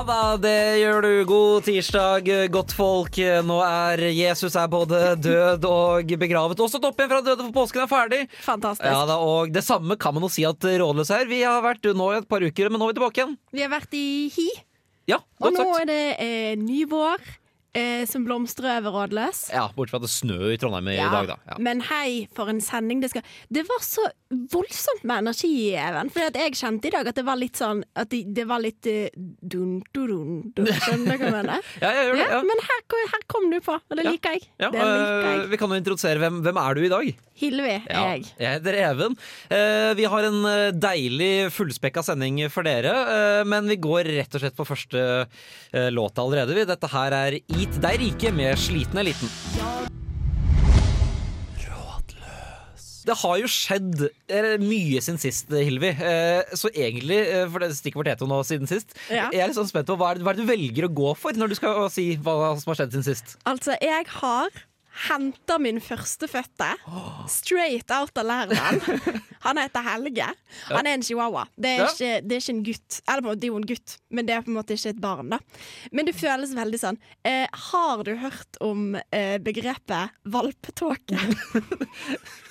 Ja da, det gjør du. God tirsdag, godt folk. Nå er Jesus er både død og begravet. Også topp igjen fra døde, for påsken er ferdig. Fantastisk. Ja da, og Det samme kan man jo si at Rådløs er. Vi har vært nå i et par uker, men nå er vi tilbake igjen. Vi har vært i hi, Ja, og godt nå sagt. er det eh, ny vår eh, som blomstrer over Rådløs. Ja, Bortsett fra at det snør i Trondheim i Ja, dag, da. Ja. Men hei, for en sending det skal Det var så voldsomt med energi, Even. For jeg kjente i dag at det var litt sånn At det, var litt uh, dun, dun, dun, Skjønner du hva jeg mener? Ja, jeg gjør det. Ja, Ja. men her, her kom du på, og det liker jeg. Ja, det liker øh, jeg. vi kan jo introdusere hvem, hvem er du i dag? Hilvi Ja, jeg. jeg heter Even. Uh, vi har en eh, deilig fullspekka sending for dere, uh, men vi går rett og slett på første uh, låt allerede. Dette her er Eat deg rike med Sliten eliten. Det har jo skjedd mye siden sist, Hilvi. Eh, så egentlig, eh, for det stikker vårt Eto nå siden sist, Ja. jeg er litt sånn spent på hva er, det- hva er det du velger å gå for når du skal si hva som har skjedd siden sist? Altså, jeg har henta min førstefødte straight out av Lærdal. Han heter Helge. Han er en chihuahua. Det er, ikke, det er ikke en gutt. Eller det er jo en gutt, men det er på en måte ikke et barn. da Men det føles veldig sånn. Eh, har du hørt om eh, begrepet valpetåke?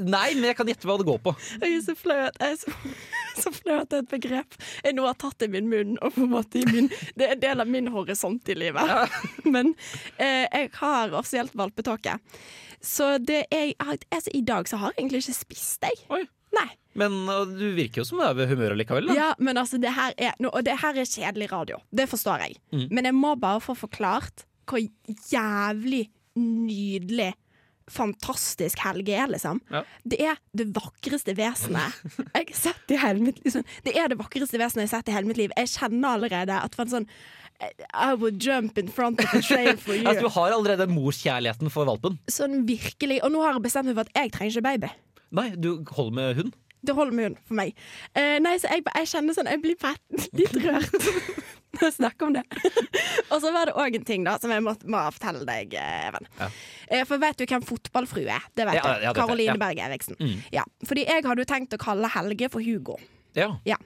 Nei, men jeg kan gjette hva det går på. Jeg er så flau at jeg er så, så at det er et begrep jeg nå har tatt i min munn. Og på en måte i min, det er en del av min horisont i livet. Men eh, jeg har offisielt valpetåke. Så det er, altså, i dag så har jeg egentlig ikke spist, jeg. Oi. Nei. Men du virker jo som du er ved humøret likevel. Da. Ja, men altså, det her er, og det her er kjedelig radio. Det forstår jeg. Mm. Men jeg må bare få forklart hvor jævlig nydelig Fantastisk Helge er, liksom. Ja. Det er det vakreste vesenet jeg har sett i hele mitt liv. Sånn, Det er det vakreste vesenet jeg har sett i hele mitt liv. Jeg kjenner allerede at for en sånn I would jump in front of a train for you. Altså, du har allerede morskjærligheten for valpen. Sånn virkelig. Og nå har jeg bestemt meg for at jeg trenger ikke baby. Nei, du holder med hund. Det holder med hund for meg. Eh, nei, så jeg, jeg kjenner sånn Jeg blir bare litt rørt når jeg snakker om det. og så var det òg en ting da som jeg må, må fortelle deg, eh, Even. Ja. Eh, for vet du hvem fotballfrue er? Det vet Ja, du. Karoline Ja. Berg Eriksen. Mm. Ja, fordi jeg hadde jo tenkt å kalle Helge for Hugo. Ja, Ja.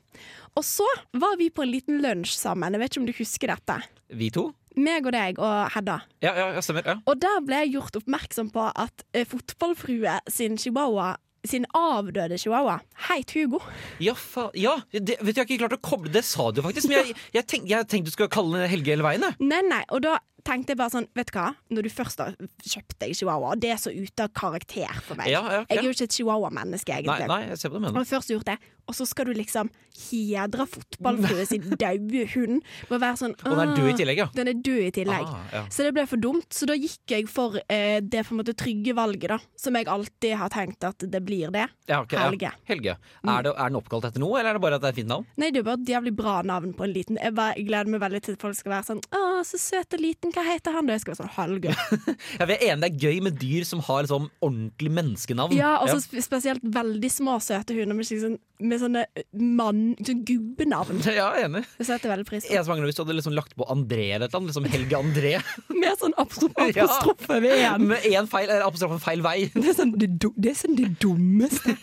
Og så var vi på en liten lunsj sammen. Jeg vet ikke om du husker dette. Vi to? Meg og deg og Hedda. Ja, ja, ja stemmer. Ja. Og der ble jeg gjort oppmerksom på at eh, fotballfrue sin chihuahua sin avdøde chihuahua het Hugo. Ja, ja det, vet du, jeg har ikke klart å koble Det sa du faktisk, men jeg, jeg, tenk, jeg tenkte du skulle kalle den Helge hele veien. Nei, nei, og da tenkte jeg bare sånn, vet du hva? Når du først har kjøpt deg chihuahua, og det er så ute av karakter for meg. Ja, ja, Jeg er jo ikke et chihuahua-menneske, egentlig. nei, jeg ser på det, Og men først gjort det, og så skal du liksom hedre fotballfrue sin daue hund med å være sånn Og den er død i tillegg, ja. Den er død i tillegg. Ah, ja. Så det ble for dumt, så da gikk jeg for eh, det på en måte trygge valget, da. Som jeg alltid har tenkt at det blir det. Ja, Helge. ja. Helge. Helge. Er, det, er den oppkalt etter noe, eller er det bare at det er et fint navn? Nei, det er bare et jævlig bra navn på en liten Jeg, bare, jeg gleder meg veldig til at folk skal være sånn Å, så søt og liten, hva heter han? da? Jeg skal være sånn Hallgeir. Ja, vi er enige det er gøy med dyr som har liksom ordentlig menneskenavn. Ja, og så sp- spesielt veldig små, søte hunder med, sånn, med sånne mann... Sånn gubbenavn. Ja, jeg er enig. Det setter veldig pris på. Jeg mangler hvis du hadde liksom lagt på André eller et eller annet. Liksom Helge André. Med sånn apostrofe ved en. Med én feil, eller apostrofe feil vei. Det er, sånn, det, det er sånn det dummeste.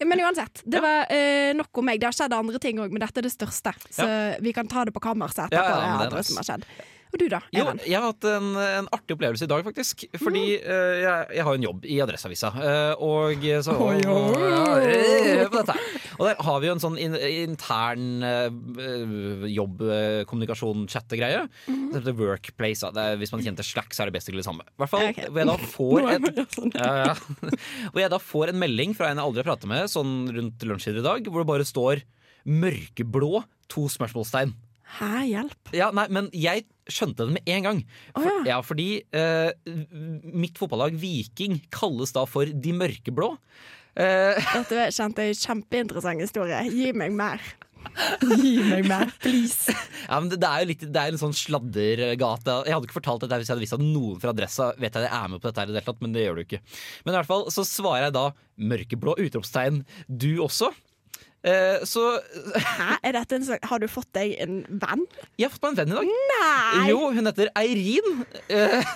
ja, men uansett, det var eh, nok om meg. Det har skjedd andre ting òg, men dette er det største. Så vi kan ta det på kammerset etterpå. Ja, ja, men det er det, nice. som har skjedd. Og du, da? Jo, jeg har hatt en, en artig opplevelse i dag, faktisk. Fordi eh, jeg, jeg har en jobb i Adresseavisa. Uh, og så på dette her. Og der har vi jo en sånn in, intern uh, jobb-kommunikasjon-chattegreie. Mm. Heter Workplace. da. Det er, hvis man kjente Slack, så er det basically det samme. I hvert fall okay. hvor jeg da får det sånn. Hvor jeg da får en melding fra en jeg aldri har pratet med, sånn rundt lunsjtid i dag, hvor det bare står 'mørkeblå', to spørsmålstegn. Hæ, hjelp. Ja, nei, men jeg skjønte det med en gang. For, oh, ja. ja, fordi eh, mitt fotballag Viking kalles da for De mørkeblå. Eh, Dette kjente jeg kjempeinteressant historie. Gi meg mer. Gi meg mer, please. Ja, men det, det er jo litt Det er en sånn sladdergate. Jeg hadde ikke fortalt dette hvis jeg hadde visst at noen fra Adressa vet at jeg er med på dette, her men det gjør du ikke. Men i hvert fall så svarer jeg da mørkeblå utropstegn. Du også. Eh, så Hæ? Er dette en slags, har du fått deg en venn? jeg har fått meg en venn i dag. Nei! Jo, hun heter Eirin. Eh,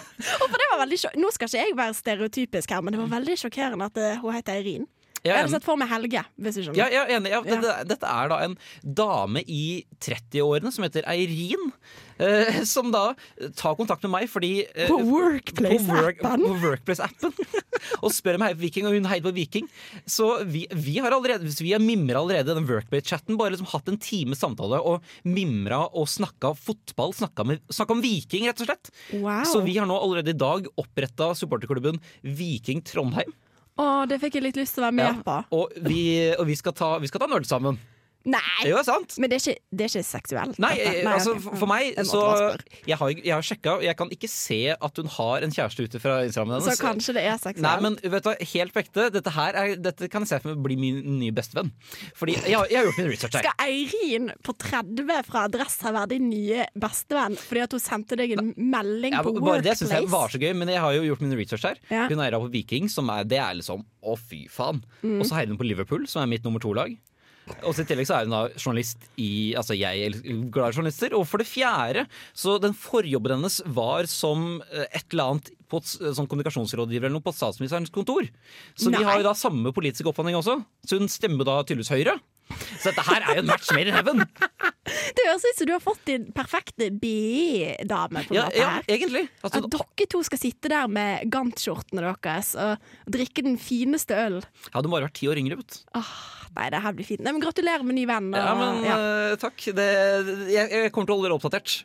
Nå skal ikke jeg være stereotypisk her, men det var veldig sjokkerende at eh, hun heter Eirin. Jeg Jeg hadde sett for meg Helge, hvis du skjønner. Ja, jeg er enig. Ja, dette, dette er da en dame i 30-årene som heter Eirin. eh, som da tar kontakt med meg fordi eh, På Workplace-appen. på Workplace-appen og spør om jeg heier på Viking, og hun heier på Viking. Så vi, vi har allerede hvis vi har mimra allerede den Workplace-chatten. Bare liksom hatt en time samtale og mimra og snakka fotball. Snakka, med, snakka om Viking, rett og slett. Wow. Så vi har nå allerede i dag oppretta supporterklubben Viking Trondheim. Å, det fikk jeg litt lyst til å være med Ja. på. Og vi, og vi skal ta, vi skal ta nerd sammen. Nei! Det er jo sant. Men det er ikke, det er ikke seksuelt? Nei, eh, altså okay. for meg så. Jeg har, jeg har sjekka, jeg kan ikke se at hun har en kjæreste ute fra Instagrammen hennes. Så kanskje det er seksuelt? Nei, men vet du, helt på ekte, dette her er, dette kan jeg se for meg bli min nye bestevenn. Fordi jeg, jeg har gjort min research her. Skal Eirin på 30 fra Adressa være din nye bestevenn fordi at hun sendte deg en melding Ja, på bare det syns jeg var så gøy, men jeg har jo gjort min research her. Ja. Hun eier på Viking, som er, det er liksom å fy faen. Mm. Og så heier hun på Liverpool, som er mitt nummer to-lag. Og I tillegg så er hun da journalist i Altså jeg er glad i journalister. Og for det fjerde, så den forjobben hennes var som eh, et eller annet på, et s- sånn kommunikasjonsrådgiver eller noe på statsministerens kontor. Så Nei. de har jo da samme politiske oppfatning også. Så hun stemmer da tydeligvis Høyre. Så dette her er jo en match made in heaven. Det høres ut som du har fått din perfekte BI-dame på Ja, ja egentlig. Altså, At dere to skal sitte der med gantskjortene deres og drikke den fineste øl. jeg hadde bare vært ti år yngre. vet du. Nei, det her blir fint. Nei, men Gratulerer med ny venn. Og, Ja, men ja. Uh, takk. Det, jeg, jeg kommer til å holde dere oppdatert.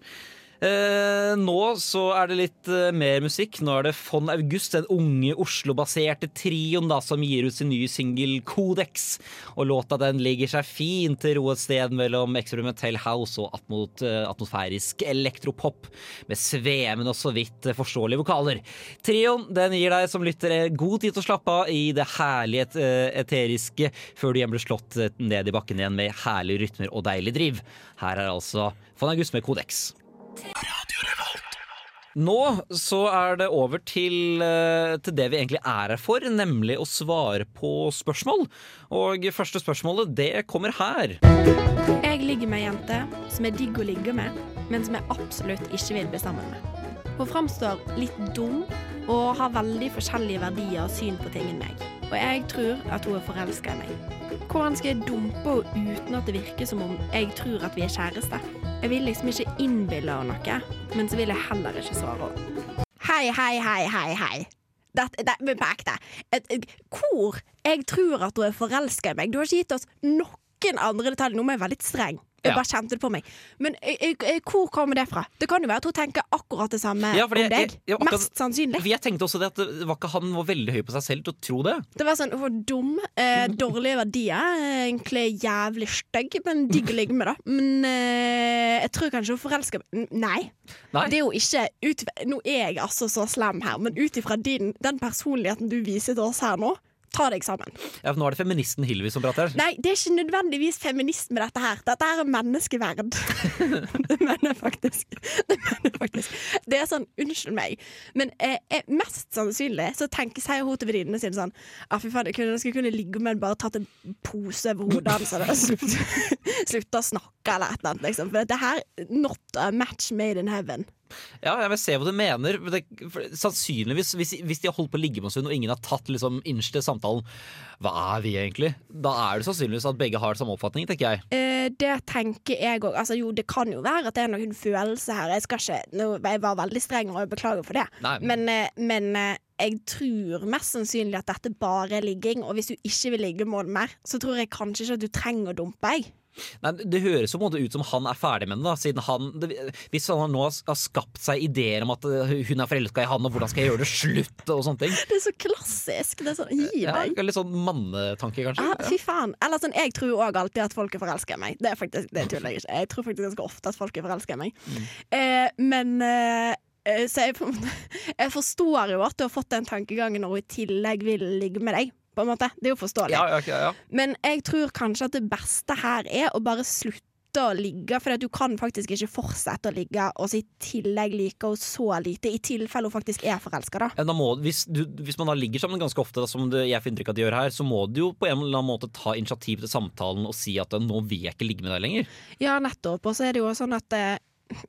Eh, nå så er det litt eh, mer musikk. Nå er det Von August, den unge Oslo-baserte trioen da, som gir ut sin nye singel Kodex. Og låta den ligger seg fint til ro et sted mellom eksperimentell house og atmot, eh, atmosfærisk elektropop med svevende og så vidt forståelige vokaler. Trioen den gir deg som lytter god tid til å slappe av i det herlige eh, eteriske før du igjen blir slått ned i bakken igjen med herlige rytmer og deilig driv. Her er altså Von August med Codex. Nå så er det over til, eh, til det vi egentlig er her for, nemlig å svare på spørsmål. Og første spørsmålet, det kommer her. Jeg ligger med ei jente som er digg å ligge med, men som jeg absolutt ikke vil bli sammen med. Hun framstår litt dum og har veldig forskjellige verdier og syn på ting enn meg. Og jeg tror at hun er forelska i meg. Hvordan skal jeg dumpe henne uten at det virker som om jeg tror at vi er kjærester? Jeg vil liksom ikke innbille henne noe, men så vil jeg heller ikke svare henne. Hei, hei, hei, hei, hei. Dette, det, men på ekte. Hvor jeg tror at du er forelska i meg. Du har ikke gitt oss noen andre detaljer. Nå må jeg være litt streng. Jeg Ja. bare kjente det på meg. Men eh, eh, hvor kommer det fra? Det kan jo være at hun tenker akkurat det samme Ja, om deg. jeg- jeg- akkurat- Mest sannsynlig. Jeg tenkte også det at det var ikke han var veldig høy på seg selv til å tro det. Det var sånn, var dum, eh, dårlige verdier, eh, egentlig jævlig stygg, men digg å ligge med, da. Men eh, jeg tror kanskje hun forelsker meg. Nei. Nei. Det er jo ikke ut, Nå er jeg altså så slem her, men ut ifra den personligheten du viser til oss her nå, ta deg sammen. Ja, for nå er det feministen Hilvi som prater. Nei, det er ikke nødvendigvis feminisme, dette her. Dette her er menneskeverd. det mener jeg faktisk. Det mener jeg faktisk. Det er sånn, unnskyld meg, men eh, eh, mest sannsynlig så tenker sier hun til venninnene sine sånn ah, fy faen, jeg kunne, jeg skulle kunne ligge med en bare tatt en pose over hodet hans og slutt- slutta å snakke eller et eller annet, liksom. For dette her not a match made in heaven. Ja, jeg vil se hva du mener. Det, sannsynligvis, hvis, hvis de har holdt på å ligge med en stund og ingen har tatt liksom, innerste samtalen Hva er vi egentlig? Da er det sannsynligvis at begge har samme oppfatning, tenker jeg. Eh, det tenker jeg òg. Altså, jo, det kan jo være at det er noen følelse her. Jeg skal ikke nå, Jeg var veldig streng, og jeg beklager for det. Nei. Men, eh, men eh, jeg tror mest sannsynlig at dette bare er ligging. Og hvis du ikke vil ligge med mer, så tror jeg kanskje ikke at du trenger å dumpe. Jeg. Nei, Det høres jo på en måte ut som han er ferdig med det. da Siden han, det, Hvis han nå har skapt seg ideer om at uh, hun er forelska i han, og hvordan skal jeg gjøre det slutt, og sånne ting. Det er så klassisk. Det er sånn, Gi Ja, litt sånn mannetanke, kanskje. Ja, fy faen. Eller sånn, Jeg tror òg alltid at folk er forelska i meg. Det er faktisk, det tuller jeg ikke. Jeg tror faktisk ganske ofte at folk er forelska i meg. Eh, men eh, eh, så jeg, jeg forstår jo at du har fått den tankegangen når hun i tillegg vil ligge med deg. På en måte. Det er jo forståelig. Ja, ja, ja, ja. Men jeg tror kanskje at det beste her er å bare slutte å ligge, for du kan faktisk ikke fortsette å ligge og så i tillegg like henne så lite, i tilfelle hun faktisk er forelska, da. Ja, Da må, hvis, du, hvis man da ligger sammen ganske ofte, da, som det, jeg får inntrykk av at de gjør her, så må du jo på en eller annen måte ta initiativ til samtalen og si at nå vil jeg ikke ligge med deg lenger. Ja, nettopp. Og så er det jo sånn at eh,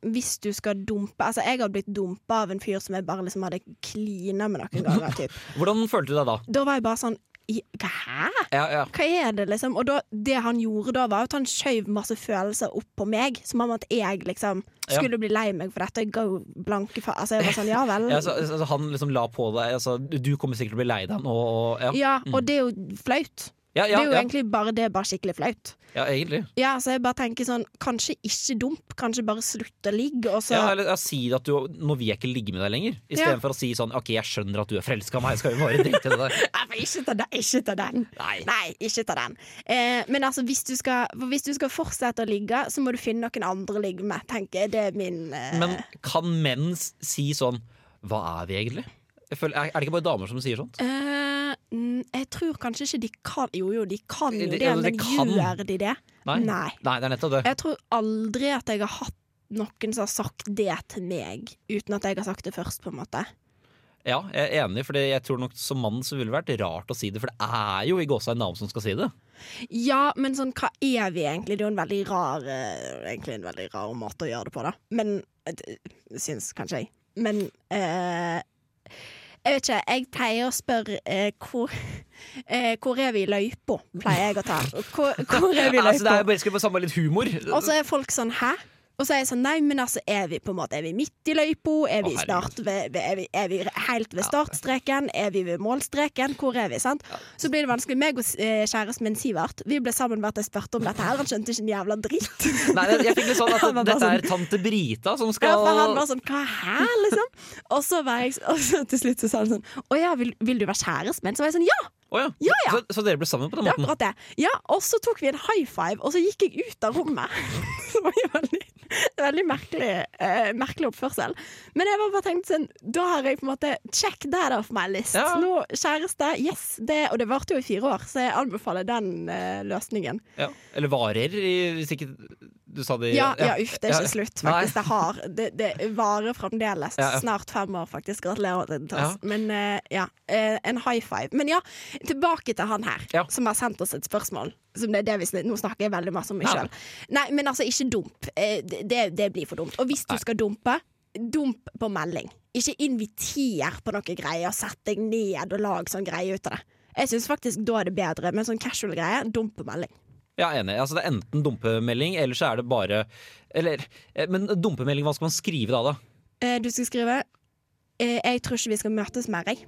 hvis du skal dumpe Altså, jeg har blitt dumpa av en fyr som jeg bare liksom hadde klina med noen ganger. Typ. Hvordan følte du deg da? Da var jeg bare sånn Hæ? Ja, ja. Hva er det, liksom? Og da, det han gjorde da, var at han skjøv masse følelser opp på meg. Som om at jeg liksom Ja. skulle bli lei meg for dette. Jeg ga blanke fa... Altså, jeg var sånn, ja vel. Ja, så, altså, han liksom la på deg altså, Du kommer sikkert til å bli lei deg nå. Og, ja. Ja, og det er jo flaut. Ja, Det er jo ja, egentlig bare det, bare skikkelig flaut. ja, egentlig. Ja, så jeg bare tenker sånn, kanskje ikke dump, kanskje bare slutt å ligge, og så Ja, eller jeg, Si at du Nå vil jeg ikke ligge med deg lenger. Istedenfor Ja. å si sånn OK, jeg skjønner at du er forelska i meg, skal vi bare drite i det der. Ikke ta den! Ikke ta den. Nei. Nei, ikke ta den. Eh, men altså, hvis du, skal, hvis du skal fortsette å ligge, så må du finne noen andre å ligge med, tenker jeg. Det er min eh, Men kan menn si sånn Hva er vi egentlig? Føler, er det ikke bare damer som sier sånt? mm, Jeg tror kanskje ikke de kan Jo, jo, de kan jo De- det, ja, de men kan. gjør de det? Nei. Nei. Nei, det er nettopp det. Jeg tror aldri at jeg har hatt noen som har sagt det til meg, uten at jeg har sagt det først, på en måte. Ja, jeg er enig, for jeg tror nok som mann så ville det vært rart å si det, for det er jo i en dame som skal si det. Ja, men sånn, hva er vi egentlig? Det er jo en veldig rar eh, Egentlig en veldig rar måte å gjøre det på, da. Men eh, syns kanskje jeg. Men eh, jeg vet ikke, jeg pleier å spørre eh, hvor, eh, hvor er vi i løypa, pleier jeg å ta. Hvor, hvor er vi i Altså, det er jo bare få samme litt humor. Og så er folk sånn 'hæ?' Og så er jeg sånn, nei, men altså, er vi på en måte Er vi midt i løypa? Er, er, vi, er vi helt ved startstreken? Er vi ved målstreken? Hvor er vi? sant? Så blir det vanskelig. Meg og eh, kjæresten min Sivert Vi ble sammen hvert jeg spurte om dette her. Han skjønte ikke en jævla dritt. Nei, jeg fikk litt sånn at Han dette er tante Brita som skal Ja, for han var sånn Hva her, liksom? Og så, var jeg, og så til slutt så sa han sånn Å ja, vil, vil du være kjæresten min? Så var jeg sånn Ja! Å ja. Ja, ja. Så, så dere ble sammen på den måten? det. Ja, og så tok vi en high five, og så gikk jeg ut av rommet. Det var jo veldig, veldig merkelig, eh, merkelig oppførsel. Men jeg var bare tenkt sånn Da har jeg på en måte check that off my list. Nå kjæreste, yes. Det, og det varte jo i fire år, så jeg anbefaler den eh, løsningen. Ja. Eller varer, hvis ikke du sa det i- Ja, ja, uff, det er Ja. ikke slutt, faktisk. Det har Det, det varer fremdeles. Ja, ja. Snart fem år, faktisk. Gratulerer. Ja. Men uh, ja, uh, en high five. Men ja, tilbake til han her, Ja. som har sendt oss et spørsmål. Som det det vi, sn- nå snakker jeg veldig masse om meg sjøl. Nei, men altså, ikke dump. Uh, det, det- blir for dumt. Og hvis du skal dumpe, dump på melding. Ikke inviter på noe greier. Sett deg ned og lag sånn greie ut av det. Jeg syns faktisk da er det bedre, men sånn casual greie, dump på melding. Ja, enig. Altså, det er enten dumpemelding, eller så er det bare Eller, eh, men dumpemelding, hva skal man skrive da, da? Eh, du skal skrive eh, 'Jeg tror ikke vi skal møtes mer', jeg.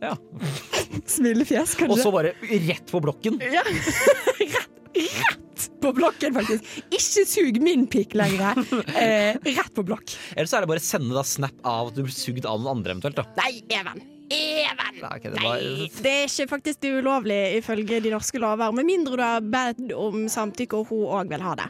Ja. Smilefjes, Og så bare rett på blokken. Ja. rett, rett på blokken, faktisk. Ikke sug min pikk lenger. Eh, rett på blokk. Eller så er det bare sende da snap av at du blir sugd av noen andre, eventuelt. da Nei, Even. Even! Nei, ok, det Nei, var- det er ikke faktisk ulovlig ifølge de norske lover, med mindre du har bedt om samtykke og hun òg vil ha det.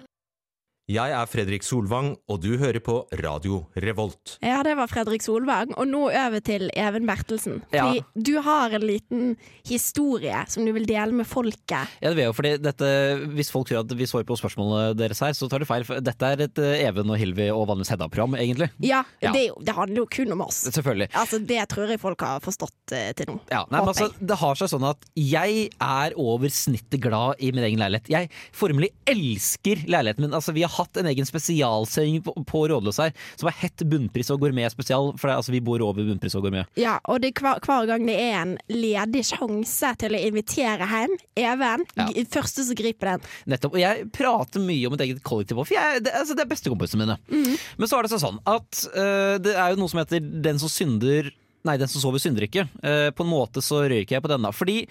Jeg er Fredrik Solvang, og du hører på Radio Revolt. Ja, det var Fredrik Solvang. Og nå over til Even Bertelsen. Ja. Du har en liten historie som du vil dele med folket. Ja, det vil jeg jo, fordi dette, Hvis folk tror at vi svarer på spørsmålene deres her, så tar de feil. For dette er et eh, Even og Hilvi og vanligvis Hedda-program, egentlig. Ja, Ja. Det, er jo- det handler jo kun om oss. Selvfølgelig. Altså, Det tror jeg folk har forstått eh, til nå. Ja, nei, men altså, det har seg sånn at jeg er over snittet glad i min egen leilighet. Jeg formelig elsker leiligheten min. Altså, vi har hatt en egen spesialsending på, på Rådløs her som er hett bunnpris og gourmet spesial. For det, altså, vi bor over bunnpris og gourmet. Ja, og det, hver, hver gang det er en ledig sjanse til å invitere hjem, Even, Ja. første som griper den. Nettopp. Og jeg prater mye om et eget kollektiv for jeg, det, altså, det er bestekompisene mine. Men så er det sånn at uh, det er jo noe som heter 'den som synder' Nei, den som sover synder ikke. Eh, på en måte så røyker jeg på denne. Fordi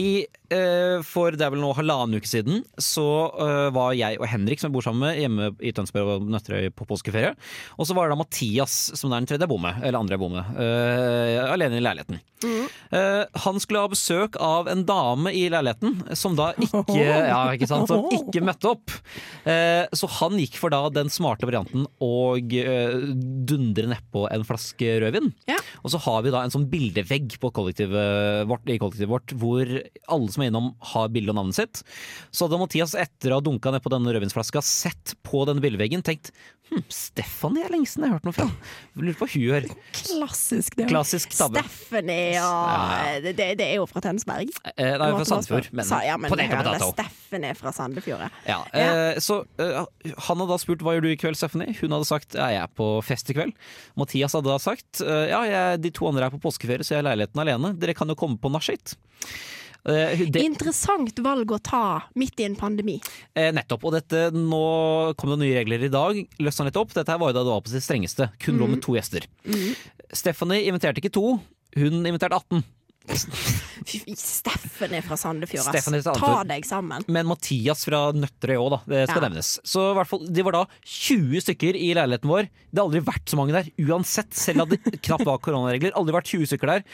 i, eh, for det er vel nå halvannen uke siden så eh, var jeg og Henrik, som jeg bor sammen med, hjemme i Tønsberg og Nøtterøy på påskeferie. Og så var det da Mathias, som er den tredje jeg bor med, eller andre jeg bor med, eh, alene i leiligheten. Mm. han skulle ha besøk av en dame i leiligheten som da ikke, ja, ikke sant, som ikke møtte opp. Eh, så han gikk for da den smarte varianten og uh, dundre nedpå en flaske rødvin. Ja. Og så har har vi da en sånn bildevegg kollektivet vårt, i kollektivet vårt, hvor alle som er innom har bilde og navnet sitt. Så hadde Mathias etter å ha dunka ned på denne rødvinsflaska sett på denne bildeveggen tenkt hm, Stephanie er lenge siden jeg har hørt noe fra. Lurer på hva hun gjør. Klassisk, det. Klassisk tabbe. Stephanie og det, det er jo fra Tønsberg. Eh, nei, fra Sandefjord, men, Sa- ja, men på og hører potato. Stephanie fra Sandefjord. ja. Ja, eh, så eh, Han hadde da spurt hva gjør du i kveld, Stephanie. Hun hadde sagt ja, jeg er på fest i kveld. Mathias hadde da sagt eh, ja, jeg, de to andre er på påskeferie, så jeg er i leiligheten alene. Dere kan jo komme på nachspiel. Eh, det- Interessant valg å ta midt i en pandemi. Eh, nettopp. Og dette, nå kom det nye regler i dag. Løsna litt opp. Dette her var jo da det var på sitt strengeste. Kun lov med to gjester. Stephanie inviterte ikke to, hun inviterte 18. Fy, er fra Sandefjord, ass. Ta deg sammen. Men Mathias fra Nøtterøy òg, da. Det skal Ja. nevnes. Så i hvert fall, de var da 20 stykker i leiligheten vår. Det har aldri vært så mange der, uansett. Selv om det knapt var koronaregler. Aldri vært 20 stykker der.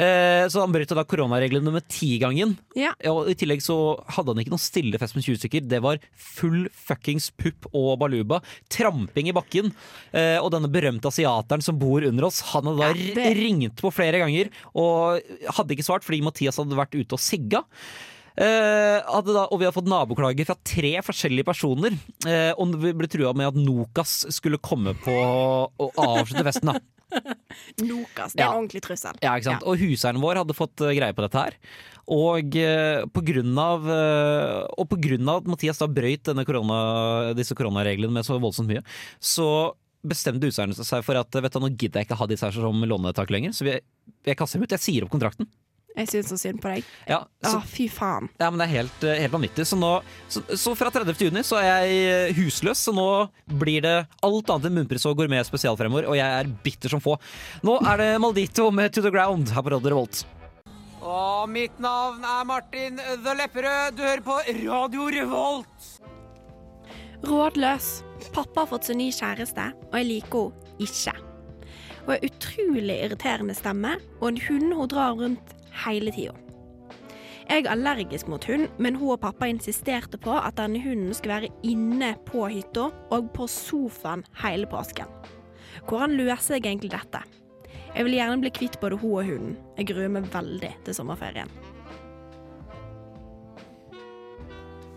Eh, så han brøt da koronareglene med ti-gangen. Ja. Og I tillegg så hadde han ikke noen stille fest med 20 stykker. Det var full fuckings pupp og baluba. Tramping i bakken. Eh, og denne berømte asiateren som bor under oss, han hadde da Ja, det- ringt på flere ganger og hadde ikke svart fordi Mathias hadde vært ute og sigga. Eh, da, og vi har fått naboklager fra tre forskjellige personer. Eh, og vi ble trua med at Nokas skulle komme på og avslutte festen. da Nokas. Det er Ja. en ordentlig trussel. ja, ikke sant? Og huseieren vår hadde fått eh, greie på dette her. Og eh, på grunn av eh, Og på grunn av at Mathias da brøyt denne korona, disse koronareglene med så voldsomt mye, så bestemte huseieren seg for at vet du, nå gidder jeg ikke ha disse her som lånetak lenger, så vi, jeg kaster dem ut. Jeg sier opp kontrakten. Jeg syns så synd på deg. Ja, så, Åh, fy faen. ja men det er helt, eh, helt vanvittig. Så, nå, så, så fra 30. juni så er jeg eh, husløs, så nå blir det alt annet enn munnpris og gourmet spesial fremover, og jeg er bitter som få. Nå er det Maldito med To The Ground her på Radio Revolt. Og mitt navn er Martin The Lepperød. Du hører på Radio Revolt. Rådløs. Pappa har fått seg ny kjæreste, og jeg liker henne ikke. Hun har utrolig irriterende stemme, og en hund hun drar rundt hele tida. Jeg er allergisk mot hund, men hun og pappa insisterte på at denne hunden skulle være inne på hytta og på sofaen hele påsken. Hvordan løser jeg egentlig dette? Jeg vil gjerne bli kvitt både hun og hunden. Jeg gruer meg veldig til sommerferien.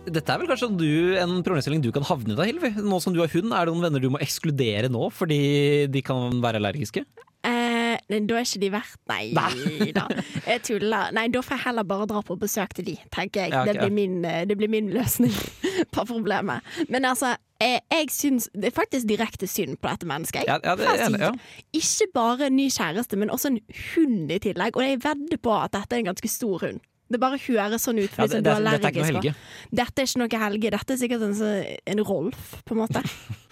Dette er vel kanskje du, en problemstilling du kan havne i da, Hilvi? Nå som du har hund, er det noen venner du må ekskludere nå fordi de kan være allergiske? Eh, da er ikke de verdt Nei da. Jeg tuller. Nei, da får jeg heller bare dra på besøk til de, tenker jeg. Ja, okay. det, blir min, eh, det blir min løsning på problemet. Men altså, jeg, jeg syns Det er faktisk direkte synd på dette mennesket. Ja, ja, det enig. Ikke bare ny kjæreste, men også en hund i tillegg. Og jeg vedder på at dette er en ganske stor hund. Det bare høres sånn ut. Ja, det, det, sånn, du er allergisk. dette er ikke. Dette er ikke noe helge. Dette er sikkert en, så- en Rolf, på en måte.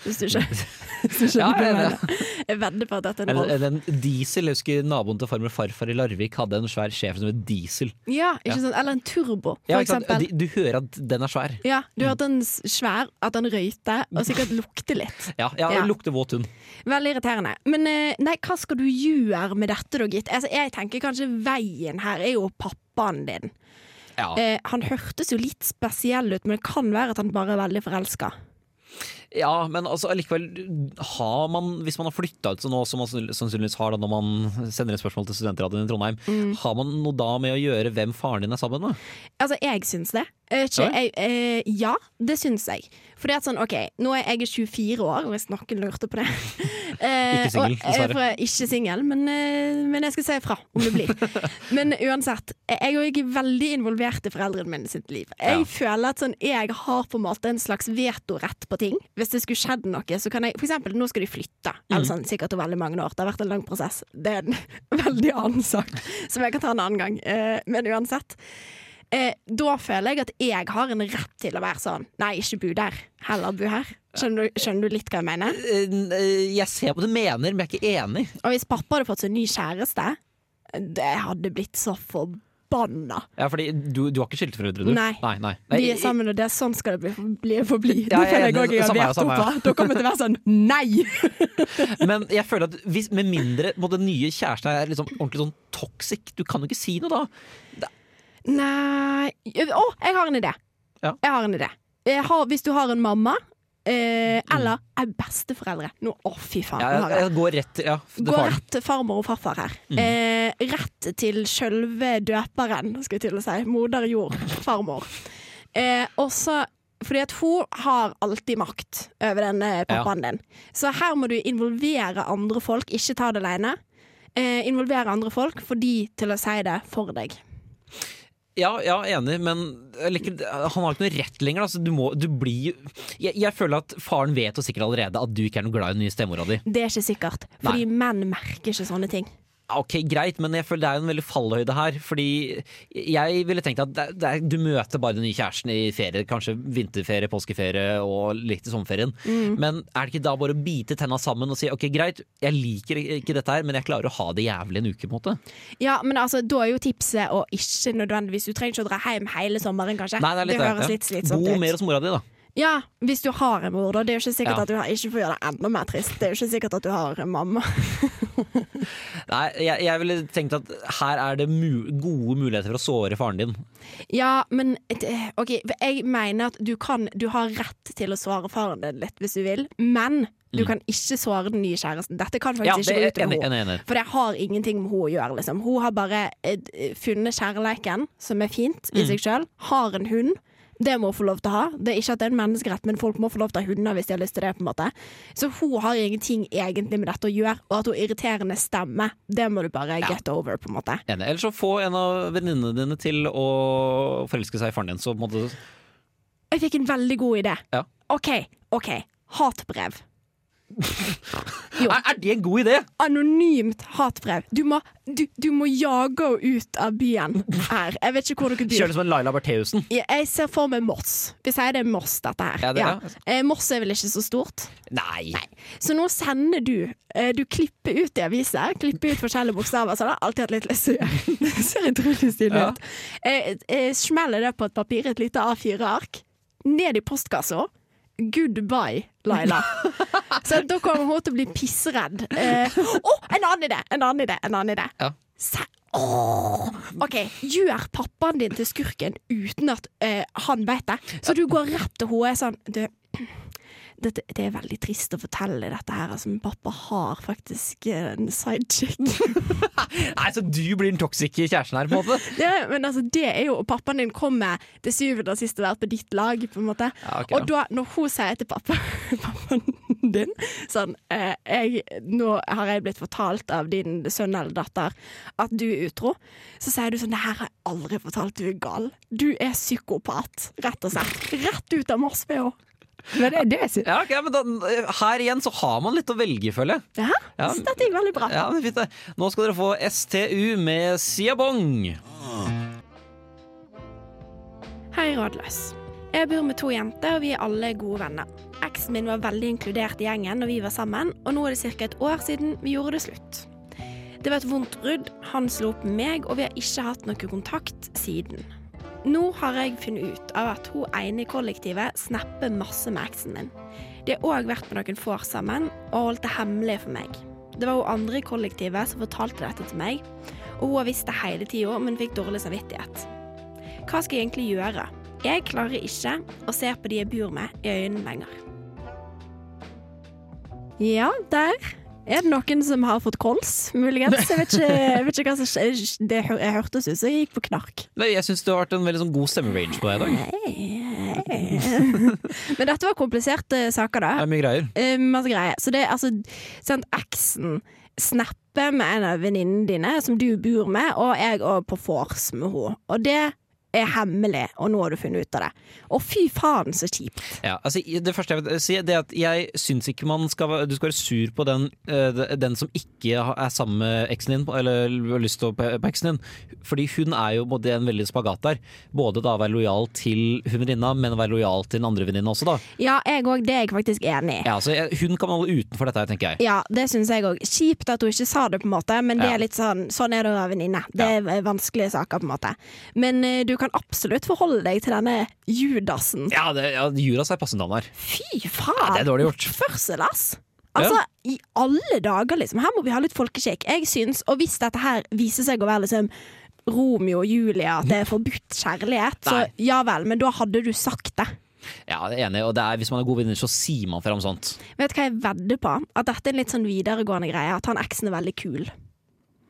Hvis du skjønner. Ja, jeg ja, ja. Jeg vedder på at dette er en Rolf. Eller, en diesel. Jeg husker naboen til farmor farfar i Larvik hadde en svær sjef som het Diesel. Ja, ikke sant? Eller en turbo, for Ja, eksempel. De- Du hører at den er svær. Ja, du hørte den er svær, at den røyte, og sikkert lukter litt. Ja, ja, Ja. lukter våt hund. Veldig irriterende. Men eh, nei, hva skal du gjøre med dette, da, gitt? Altså, jeg tenker kanskje veien her er jo pappaen din. Ja. Eh, han hørtes jo litt spesiell ut, men det kan være at han bare er veldig forelska. Ja, men altså likevel har man, Hvis man har flytta ut så nå, som man sannsynligvis har da når man sender inn spørsmål til studentradioen i Trondheim, Mm. har man noe da med å gjøre hvem faren din er sammen med? Altså, jeg syns det. Ikke, jeg, eh, ja, det syns jeg. For det er sånn, OK, nå er jeg 24 år, hvis noen lurte på det. Eh, Ikke singel, dessverre. Ikke singel, men, eh, men jeg skal si ifra om det blir. men uansett, jeg er ikke veldig involvert i foreldrene mine sitt liv. Jeg Ja. føler at sånn, jeg har på en måte en slags vetorett på ting. Hvis det skulle skjedd noe, så kan jeg For eksempel, nå skal de flytte. Eller sånn, sikkert over veldig mange år. Det har vært en lang prosess. Det er en veldig annen sak, som jeg kan ta en annen gang. Eh, men uansett. Eh, da føler jeg at jeg har en rett til å være sånn Nei, ikke bo der, heller bo her. Skjønner du, skjønner du litt hva jeg mener? Eh, eh, Jeg ser hva du mener, men jeg er ikke enig. Og hvis pappa hadde fått seg ny kjæreste, det hadde blitt så forbanna. Ja, fordi du, du har ikke skilteforeldre, du? Nei. nei, nei. De er sammen, og det er sånn skal det bli, bli forbli. Ja, det jeg er føler jeg òg jeg har vært oppe. på. Da kommer det til å være sånn nei! Men jeg føler at hvis, med mindre må den nye kjæresten er liksom ordentlig sånn toxic, du kan jo ikke si noe da. Nei Å, jeg har en idé. Ja. Jeg har en idé. Har, hvis du har en mamma Eh, eller er besteforeldre. Nå, å, fy faen. Ja, jeg, jeg- går rett ja, går Gå rett til farmor og farfar her. Mm. Eh, rett til sjølve døperen, skal jeg til å si. Moder jord, farmor. Eh, også, fordi at hun har alltid makt over denne pappaen din. Så her må du involvere andre folk, ikke ta det alene. Eh, involvere andre folk, for de til å si det for deg. Ja, ja, enig, men jeg han har ikke noe rett lenger. Altså, du må, du blir, jeg, jeg føler at faren vet jo sikkert allerede at du ikke er noe glad i den nye stemora di. Det er ikke sikkert, fordi menn merker ikke sånne ting. Ok, greit, men jeg føler det er en veldig fallhøyde her. Fordi jeg ville tenkt at det, det du møter bare den nye kjæresten i ferie, kanskje vinterferie, påskeferie og litt i sommerferien. Mm. Men er det ikke da bare å bite tenna sammen og si ok, greit, jeg liker ikke dette her, men jeg klarer å ha det jævlig en uke, på en måte? Ja, men altså, da er jo tipset å ikke nødvendigvis Du trenger ikke å dra hjem hele sommeren, kanskje. Nei, det er litt høres litt slitsomt Bo mer hos mora di, da. Ja, hvis du har en mor, da. Det er jo ikke sikkert Ja. at du har Ikke for å gjøre det enda mer trist, det er jo ikke sikkert at du har en mamma. Nei, jeg, jeg ville tenkt at her er det mu gode muligheter for å såre faren din. Ja, men OK, jeg mener at du kan Du har rett til å såre faren din litt hvis du vil, men du kan ikke såre den nye kjæresten. Dette kan faktisk Ja, ikke gå ut over henne. For det har ingenting med henne å gjøre. Liksom. Hun har bare eh, funnet kjærleiken, som er fint Mm. i seg sjøl. Har en hund. Det må hun få lov til å ha. Det er ikke at det er en menneskerett, men folk må få lov til å ha hunder hvis de har lyst til det. på en måte Så hun har ingenting egentlig med dette å gjøre, og at hun irriterende stemmer, det må du bare get over. på en måte Enig. Eller så få en av venninnene dine til å forelske seg i faren din. Så på en måte Jeg fikk en veldig god idé. Ja. OK, OK. Hatbrev. Er, er det en god idé? Anonymt hatbrev. Du må, du, du må jage henne ut av byen her. Jeg vet ikke hvor dere Kjør bor. det som en Laila Bertheussen. Jeg ser for meg Moss. Vi sier det er Moss, dette her. Ja, det er- Ja. Moss er vel ikke så stort. Nei. Så nå sender du eh, Du klipper ut i aviser. Klipper ut forskjellige bokstaver. Så det har alltid hatt litt lyst til å gjøre. Det ser utrolig stilig Ja. ut. Eh, eh, Smeller det på et papir, et lite A4-ark. Ned i postkassa. Goodbye, Laila. Så da kommer hun til å bli pissredd. Å, eh, en annen idé! En annen idé. En annen idé. Ja. Se- Åh. OK, gjør pappaen din til skurken uten at eh, han vet det. Så du går rett til henne og er sånn du, dette, det er veldig trist å fortelle dette her, altså, men pappa har faktisk eh, en sidechick. Nei, Så du blir den toxice kjæresten her, på en måte? det, men altså, det er jo Pappaen din kommer til syvende og sist å være på ditt lag, på en måte. Ja, okay, og da, når hun sier til pappa, pappaen din sånn eh, jeg, 'Nå har jeg blitt fortalt av din sønn eller datter at du er utro', så sier du sånn 'Det her har jeg aldri fortalt, du er gal'. Du er psykopat, rett og slett. Rett ut av henne. Men det er det. Ja, okay, men da, Her igjen så har man litt å velge, føler jeg. Ja, Ja. gikk veldig bra. Ja, men fint det. Nå skal dere få STU med Siabong. Hei, Rådløs. Jeg bor med to jenter, og vi er alle gode venner. Eksen min var veldig inkludert i gjengen når vi var sammen, og nå er det ca. et år siden vi gjorde det slutt. Det var et vondt brudd, han slo opp med meg, og vi har ikke hatt noe kontakt siden. Nå har jeg funnet ut av at hun ene i kollektivet snapper masse med eksen min. De har òg vært med noen vors sammen, og holdt det hemmelig for meg. Det var hun andre i kollektivet som fortalte dette til meg, og hun har visst det hele tida, men fikk dårlig samvittighet. Hva skal jeg egentlig gjøre? Jeg klarer ikke å se på de jeg bor med, i øynene lenger. Ja, der er det noen som har fått kols, muligens. Jeg vet ikke, jeg vet ikke hva som skjer. Det jeg hørtes ut som jeg gikk på knark. Nei, Jeg syns det har vært en veldig sånn god stemmerange på deg i dag. Men dette var kompliserte saker, da. Det er mye greier. Eh, masse greier. Så det er altså sant, Eksen snapper med en av venninnene dine som du bor med, og jeg òg på vors med henne. Og det er hemmelig, og nå har du funnet ut av det. Og fy faen, så kjipt. Ja, altså, det første jeg vil si, det er at jeg syns ikke man skal Du skal være sur på den, eh, den som ikke er sammen med eksen din, eller har lyst til å på eksen din. Fordi hun er jo både en veldig spagat der. Både da å være lojal til hun venninna, men å være lojal til den andre venninna også, da. Ja, jeg òg. Det er jeg faktisk enig i. Ja, altså, Hun kan holde utenfor dette her, tenker jeg. Ja, det syns jeg òg. Kjipt at hun ikke sa det, på en måte, men det er litt sånn Sånn er det å være venninne. Det er vanskelige saker, på en måte. Men eh, du kan absolutt forholde deg til denne Judasen. Ja, det, ja Judas er passende navn her. Fy faen! Ja, det er dårlig gjort. Oppførsel, ass! Altså, i alle dager, liksom. Her må vi ha litt folkeskikk. Jeg syns, og hvis dette her viser seg å være liksom Romeo og Julia, at det er forbudt kjærlighet, så ja vel, men da hadde du sagt det. Ja, jeg er enig, og det er, hvis man er god venninner, så sier man fram sånt. Vet du hva jeg vedder på? At dette er en litt sånn videregående greie. At han eksen er veldig kul.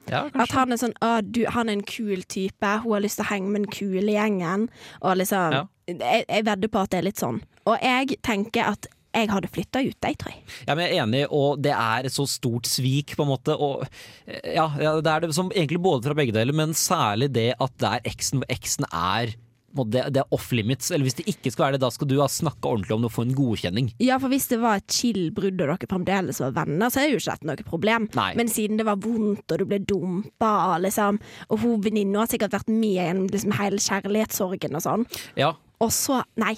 Ja, At han er sånn å, du, han er en kul type, hun har lyst til å henge med den kule gjengen. Og liksom Ja. jeg, jeg vedder på at det er litt sånn. Og jeg tenker at jeg hadde flytta ut, jeg, tror jeg. Ja, men jeg er enig, og det er et så stort svik, på en måte. Og eh, ja, det er det som egentlig både fra begge deler, men særlig det at det er eksen, eksen er det, det er off limits. Eller hvis det ikke skal være det, da skal du ha snakka ordentlig om det og få en godkjenning. Ja, for hvis det var et chill brudd og dere fremdeles var venner, så er jo ikke dette noe problem. Nei. Men siden det var vondt, og du ble dumpa, liksom Og hun venninna har sikkert vært med gjennom liksom hele kjærlighetssorgen og sånn. Ja, Og så Nei.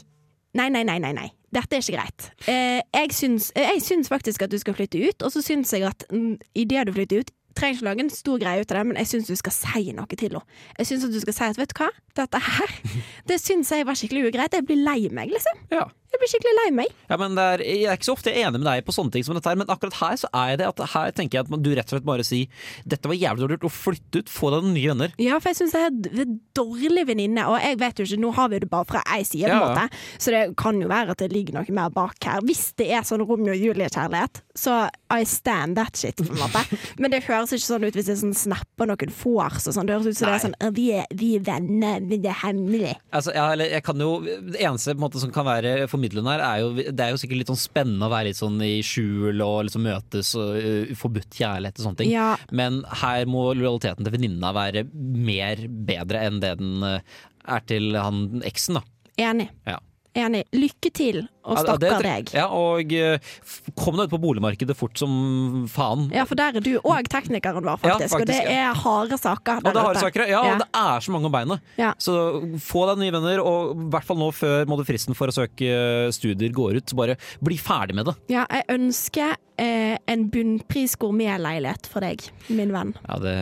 Nei, nei, nei, nei. nei. Dette er ikke greit. Eh, jeg, syns, eh, jeg syns faktisk at du skal flytte ut, og så syns jeg at mm, idet du flytter ut Trenger ikke lage en stor greie ut av det, men jeg syns du skal si noe til henne. Jeg syns at du skal si at vet du hva, dette her, det syns jeg var skikkelig ugreit. Jeg blir lei meg, liksom. ja. Jeg blir skikkelig lei meg. Ja, men er, Jeg er ikke så ofte enig med deg på sånne ting som dette her, men akkurat her så er jeg det. At her tenker jeg at du rett og slett bare sier dette var jævlig dårlig gjort, og flytte ut, få deg noen nye venner. Ja, for jeg syns jeg er en dårlig venninne, og jeg vet jo ikke, nå har vi det bare fra ei side, på en Ja, måte, så det kan jo være at det ligger noe mer bak her. Hvis det er sånn Romeo og Julie-kjærlighet, så I stand that shit, på en måte. Men det høres ikke sånn ut hvis det er sånn snapper noen vors og sånn. Det høres ut som det er sånn vi er, vi er venner, men det er hemmelig. Altså, ja, eller jeg kan jo, Det eneste på en måte, som kan være formidlende her, er jo det er jo sikkert litt sånn spennende å være litt sånn i skjul og liksom møtes og uh, forbudt kjærlighet og sånne ting. Ja. Men her må lojaliteten til venninna være mer bedre enn det den uh, er til han eksen, da. Enig. Ja. Enig. Lykke til, og Ja, stakkar deg. Ja, og uh, kom deg ut på boligmarkedet fort som faen. Ja, for der er du òg teknikeren vår, Ja, faktisk. og det ja. er harde saker. Og det har saker, ja, Ja. og det er så mange om beinet. Så få deg nye venner, og i hvert fall nå før fristen for å søke eh, studier går ut. Så bare bli ferdig med det. Ja, jeg ønsker eh, en bunnpris gourmetleilighet for deg, min venn. Ja, det,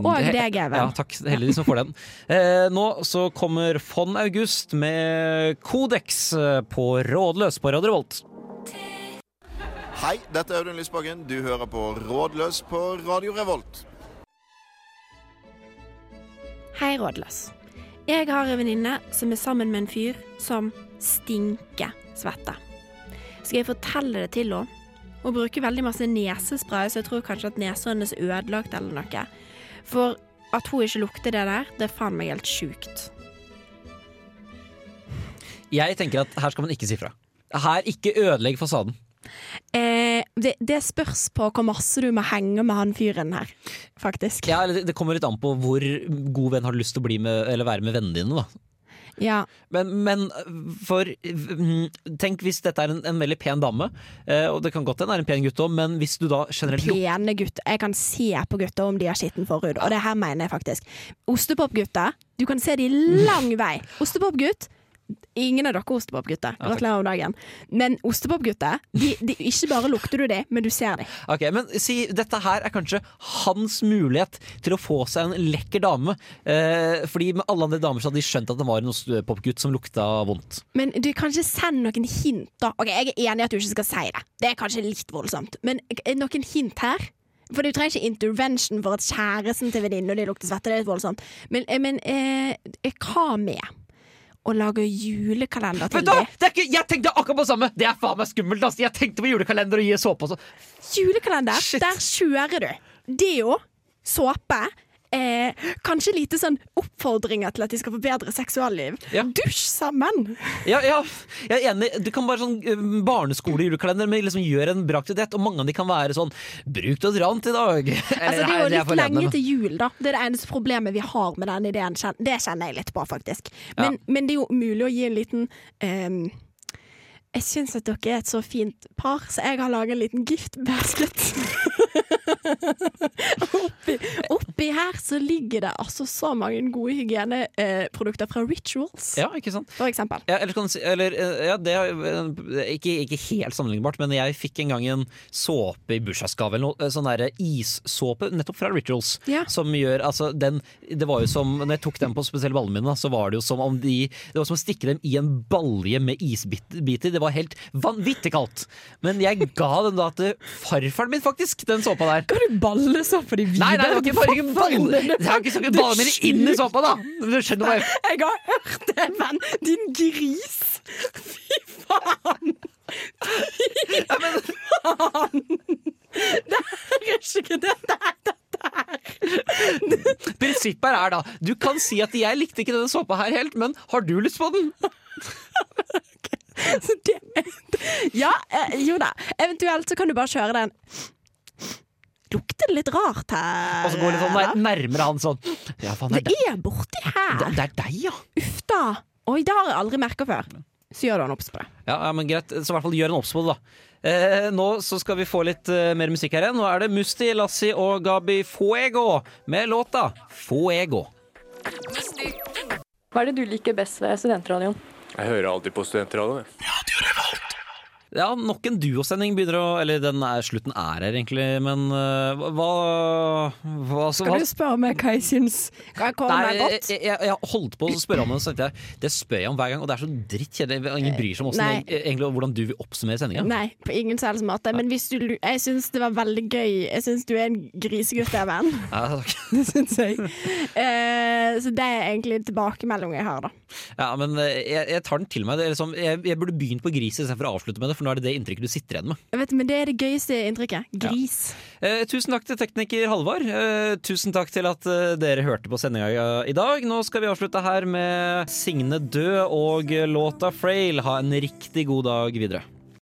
Og det- deg, Even. Ja, takk. Heldigvis som får den. Eh, nå så kommer Fond August med Kodeks eh, på Rådløs på Radio Revolt. Hei, dette er Audun Lysbakken. Du hører på Rådløs på Radio Revolt. Hei, rådløs. Jeg har en venninne som er sammen med en fyr som stinker svette. Skal jeg fortelle det til henne? Hun bruker veldig masse nesespray, så jeg tror kanskje at nesa hennes er ødelagt eller noe. For at hun ikke lukter det der, det er faen meg helt sjukt. Jeg tenker at her skal man ikke si fra. Her, ikke ødelegg fasaden. Eh, det, det spørs på hvor masse du må henge med han fyren her, faktisk. Ja, det, det kommer litt an på hvor god venn har du lyst til å bli med, eller være med vennene dine. da Ja. Men, men for mm, Tenk hvis dette er en, en veldig pen dame, eh, og det kan godt hende er en pen gutt òg, men hvis du da generelt Pene gutter. Jeg kan se på gutter om de har skitten forhud, og det her mener jeg faktisk. Ostepopgutter, du kan se de lang vei. Ostepopgutt Ingen av dere er ostepopgutter. Gratulerer med dagen. Men ostepopgutter, ikke bare lukter du det, men du ser det. Ok, men si Dette her er kanskje hans mulighet til å få seg en lekker dame. Eh, fordi med alle andre damer så hadde de skjønt at det var en ostepopgutt som lukta vondt. Men du kan ikke sende noen hint, da. Ok, Jeg er enig i at du ikke skal si det. Det er kanskje litt voldsomt. Men er noen hint her? For du trenger ikke intervention for at kjæresten til venninnen og de lukter svette. Det er litt voldsomt. Men, eh, men eh, hva med å lage julekalender til dem? Det ikke, jeg tenkte akkurat på det samme! Det er faen meg skummelt! Altså. Jeg tenkte på julekalender og gi såpe. Julekalender, Shit. der kjører du deo, såpe, eh, kanskje lite sånn oppfordringer til at de skal få bedre seksualliv. Ja. Dusj sammen! Ja, ja, jeg er enig. Du kan bare sånn eh, barneskole-julekalender, men liksom gjør en bra aktivitet. Og mange av de kan være sånn Bruk det deodorant i dag! Altså, det er jo litt er lenge til jul, da. Det er det eneste problemet vi har med den ideen. Det kjenner jeg litt på, faktisk. Men, men det er jo mulig å gi en liten ehm, Jeg syns at dere er et så fint par, så jeg har laga en liten giftbasket. oppi, oppi her så ligger det altså så mange gode hygieneprodukter fra Rituals, Ja, ikke sant? for eksempel. Ja, eller, eller eh, ja, det er eh, ikke, ikke helt sammenlignbart, men jeg fikk en gang en såpe i bursdagsgave. Eller noe, eh, sånn derre issåpe, nettopp fra Rituals. Ja. Som gjør altså den Det var jo som Når jeg tok den på spesielle ballene mine, så var det jo som om de Det var som å stikke dem i en balje med isbiter. Det var helt vanvittig kaldt. Men jeg ga den da til farfaren min, faktisk, den såpa der. Ga du ballesåpe på de Nei, nei, det var ikke bare balle, Jeg har ikke sagt ballene mine inn i såpa, da! Du skjønner hva jeg Jeg har hørt det, venn! Din gris! Fy faen! Fy faen! Det her er ikke det der. Prinsippet her er da Du kan si at 'jeg likte ikke denne såpa her helt', men har du lyst på den? Så det, ja, eh, jo da. Eventuelt så kan du bare kjøre den. Lukter det litt rart her? Og så går litt sånn nærmere han sånn. Ja, faen, det, Det er er borti her. Det, det er deg, ja. Uff da. Oi, det har jeg aldri merka før. Så gjør du en obs på det. ja. Ja, men Greit, så i hvert fall gjør en obs på det, da. Eh, nå så skal vi få litt eh, mer musikk her igjen. Nå er det Musti, Lassi og Gabi Fuego med låta Fuego. Hva er det du liker best ved studentradioen? Jeg hører alltid på studentradioen. Nok en duosending begynner å Eller den er, slutten er her, egentlig, men uh, hva, hva så, Skal du spørre meg hva jeg syns Hva jeg kommer Nei, meg godt? jeg, jeg, jeg holdt på å spørre om det, så jeg det spør jeg om hver gang, og det er så drittkjedelig. Ingen bryr seg om hvordan, egentlig, hvordan du vil oppsummere sendinga. Nei, på ingen som helst måte. Men hvis du, jeg syns det var veldig gøy. Jeg syns du er en grisegutt, jeg, venn. Ja, takk. Det syns jeg. Uh, så det er egentlig tilbakemelding jeg har, da. Ja, men eh, jeg, tar den til meg. Det liksom, jeg burde begynt på gris istedenfor å avslutte med det, for nå er det det inntrykket du sitter igjen med. Jeg vet, men det er det gøyeste inntrykket. Gris. Eh, tusen takk til tekniker Halvard. Eh, tusen takk til at eh, dere hørte på sendinga i dag. Nå skal vi avslutte her med Signe død og låta Frail. Ha en riktig god dag videre.